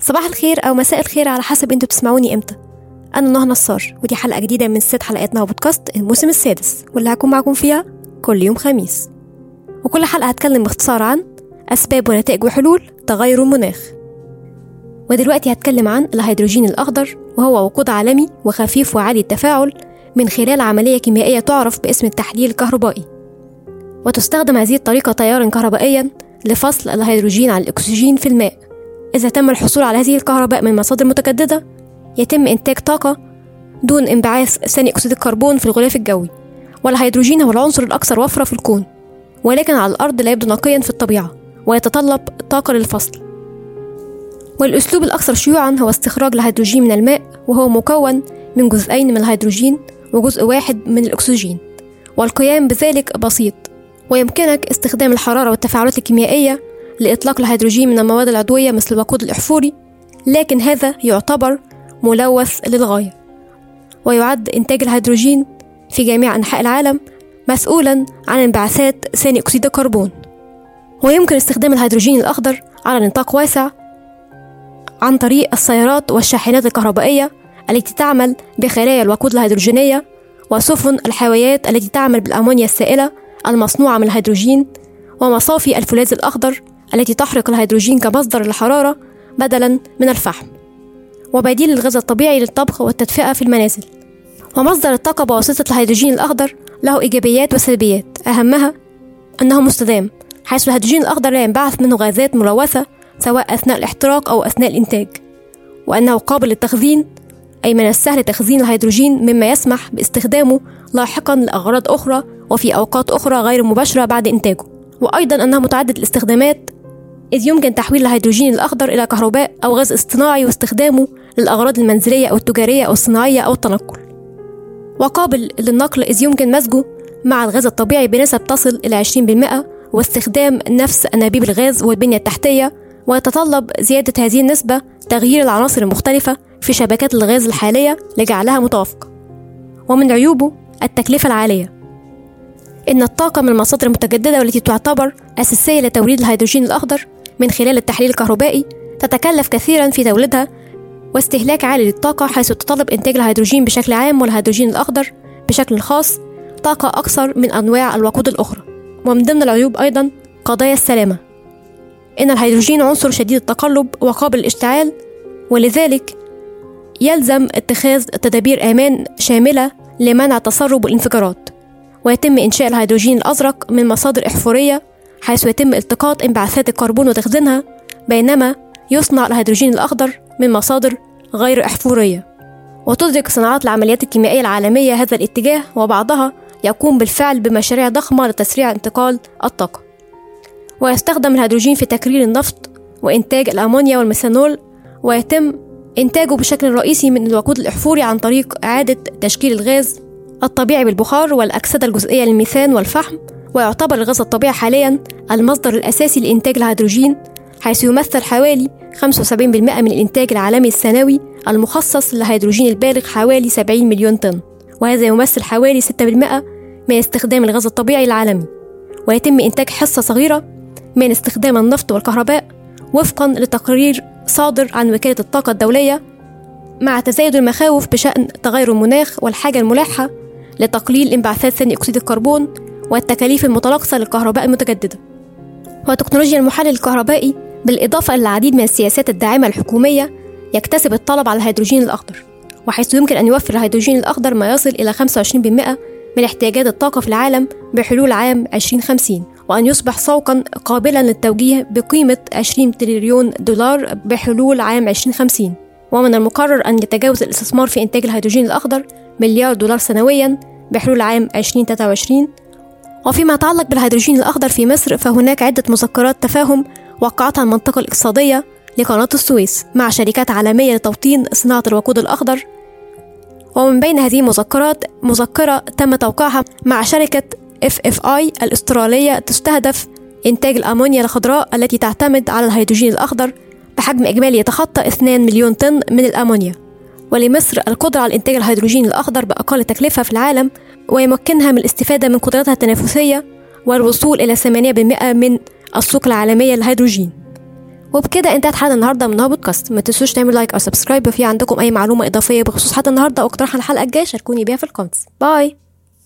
صباح الخير أو مساء الخير على حسب أنتوا بتسمعوني إمتى. أنا نهى نصار ودي حلقة جديدة من ست حلقاتنا وبودكاست الموسم السادس واللي هكون معاكم فيها كل يوم خميس. وكل حلقة هتكلم باختصار عن أسباب ونتائج وحلول تغير المناخ. ودلوقتي هتكلم عن الهيدروجين الأخضر وهو وقود عالمي وخفيف وعالي التفاعل من خلال عملية كيميائية تعرف باسم التحليل الكهربائي. وتستخدم هذه الطريقة تيارا كهربائيا لفصل الهيدروجين عن الأكسجين في الماء. إذا تم الحصول على هذه الكهرباء من مصادر متجددة يتم إنتاج طاقة دون انبعاث ثاني أكسيد الكربون في الغلاف الجوي والهيدروجين هو العنصر الأكثر وفرة في الكون ولكن على الأرض لا يبدو نقيا في الطبيعة ويتطلب طاقة للفصل. والأسلوب الأكثر شيوعا هو استخراج الهيدروجين من الماء وهو مكون من جزئين من الهيدروجين وجزء واحد من الأكسجين والقيام بذلك بسيط. ويمكنك استخدام الحرارة والتفاعلات الكيميائية لإطلاق الهيدروجين من المواد العضوية مثل الوقود الأحفوري لكن هذا يعتبر ملوث للغاية ويعد إنتاج الهيدروجين في جميع أنحاء العالم مسؤولا عن انبعاثات ثاني أكسيد الكربون. ويمكن استخدام الهيدروجين الأخضر على نطاق واسع عن طريق السيارات والشاحنات الكهربائية التي تعمل بخلايا الوقود الهيدروجينية وسفن الحاويات التي تعمل بالأمونيا السائلة المصنوعة من الهيدروجين ومصافي الفولاذ الأخضر التي تحرق الهيدروجين كمصدر للحرارة بدلا من الفحم وبديل الغاز الطبيعي للطبخ والتدفئة في المنازل. ومصدر الطاقة بواسطة الهيدروجين الأخضر له إيجابيات وسلبيات. أهمها أنه مستدام حيث الهيدروجين الأخضر لا ينبعث منه غازات ملوثة سواء أثناء الاحتراق أو أثناء الإنتاج. وأنه قابل للتخزين أي من السهل تخزين الهيدروجين مما يسمح باستخدامه لاحقا لأغراض أخرى وفي أوقات أخرى غير مباشرة بعد إنتاجه. وأيضا أنه متعدد الاستخدامات إذ يمكن تحويل الهيدروجين الأخضر إلى كهرباء أو غاز اصطناعي واستخدامه للأغراض المنزلية أو التجارية أو الصناعية أو التنقل. وقابل للنقل إذ يمكن مزجه مع الغاز الطبيعي بنسب تصل إلى 20% واستخدام نفس أنابيب الغاز والبنية التحتية ويتطلب زيادة هذه النسبة تغيير العناصر المختلفة في شبكات الغاز الحالية لجعلها متوافقة. ومن عيوبه التكلفة العالية. إن الطاقة من المصادر المتجددة والتي تعتبر أساسية لتوليد الهيدروجين الأخضر من خلال التحليل الكهربائي تتكلف كثيرا في توليدها واستهلاك عالي للطاقة حيث تتطلب إنتاج الهيدروجين بشكل عام والهيدروجين الأخضر بشكل خاص طاقة أكثر من أنواع الوقود الأخرى. ومن ضمن العيوب أيضا قضايا السلامة. إن الهيدروجين عنصر شديد التقلب وقابل للاشتعال ولذلك يلزم اتخاذ تدابير أمان شاملة لمنع تسرب الانفجارات ويتم إنشاء الهيدروجين الأزرق من مصادر إحفورية حيث يتم التقاط انبعاثات الكربون وتخزينها بينما يصنع الهيدروجين الأخضر من مصادر غير إحفورية. وتدرك صناعات العمليات الكيميائية العالمية هذا الاتجاه وبعضها يقوم بالفعل بمشاريع ضخمة لتسريع انتقال الطاقة. ويستخدم الهيدروجين في تكرير النفط وإنتاج الأمونيا والميثانول ويتم إنتاجه بشكل رئيسي من الوقود الأحفوري عن طريق إعادة تشكيل الغاز الطبيعي بالبخار والأكسدة الجزئية للميثان والفحم ويعتبر الغاز الطبيعي حاليا المصدر الأساسي لإنتاج الهيدروجين حيث يمثل حوالي 75% من الإنتاج العالمي السنوي المخصص للهيدروجين البالغ حوالي 70 مليون طن. وهذا يمثل حوالي 6% من استخدام الغاز الطبيعي العالمي. ويتم إنتاج حصة صغيرة من استخدام النفط والكهرباء وفقا لتقرير صادر عن وكالة الطاقة الدولية مع تزايد المخاوف بشأن تغير المناخ والحاجة الملحة لتقليل انبعاثات ثاني أكسيد الكربون والتكاليف المتناقصة للكهرباء المتجددة وتكنولوجيا المحلل الكهربائي بالإضافة إلى العديد من السياسات الداعمة الحكومية يكتسب الطلب على الهيدروجين الأخضر وحيث يمكن أن يوفر الهيدروجين الأخضر ما يصل إلى 25% من احتياجات الطاقة في العالم بحلول عام 2050 وأن يصبح سوقا قابلا للتوجيه بقيمة 20 تريليون دولار بحلول عام 2050 ومن المقرر أن يتجاوز الاستثمار في إنتاج الهيدروجين الأخضر مليار دولار سنويا بحلول عام 2023 وفيما يتعلق بالهيدروجين الأخضر في مصر فهناك عدة مذكرات تفاهم وقعتها المنطقة الاقتصادية لقناة السويس مع شركات عالمية لتوطين صناعة الوقود الأخضر. ومن بين هذه المذكرات مذكرة تم توقيعها مع شركة FFI الأسترالية تستهدف إنتاج الأمونيا الخضراء التي تعتمد على الهيدروجين الأخضر بحجم إجمالي يتخطى 2 مليون طن من الأمونيا. ولمصر القدرة على إنتاج الهيدروجين الأخضر بأقل تكلفة في العالم ويمكنها من الاستفادة من قدرتها التنافسية والوصول إلى 8% من السوق العالمية للهيدروجين. وبكده انتهت حلقة النهارده من بودكاست ما تنسوش تعملوا like أو subscribe لو في عندكم أي معلومة إضافية بخصوص حلقه النهارده أو اقتراح على الحلقة الجاية شاركوني بيها في ال comments. bye!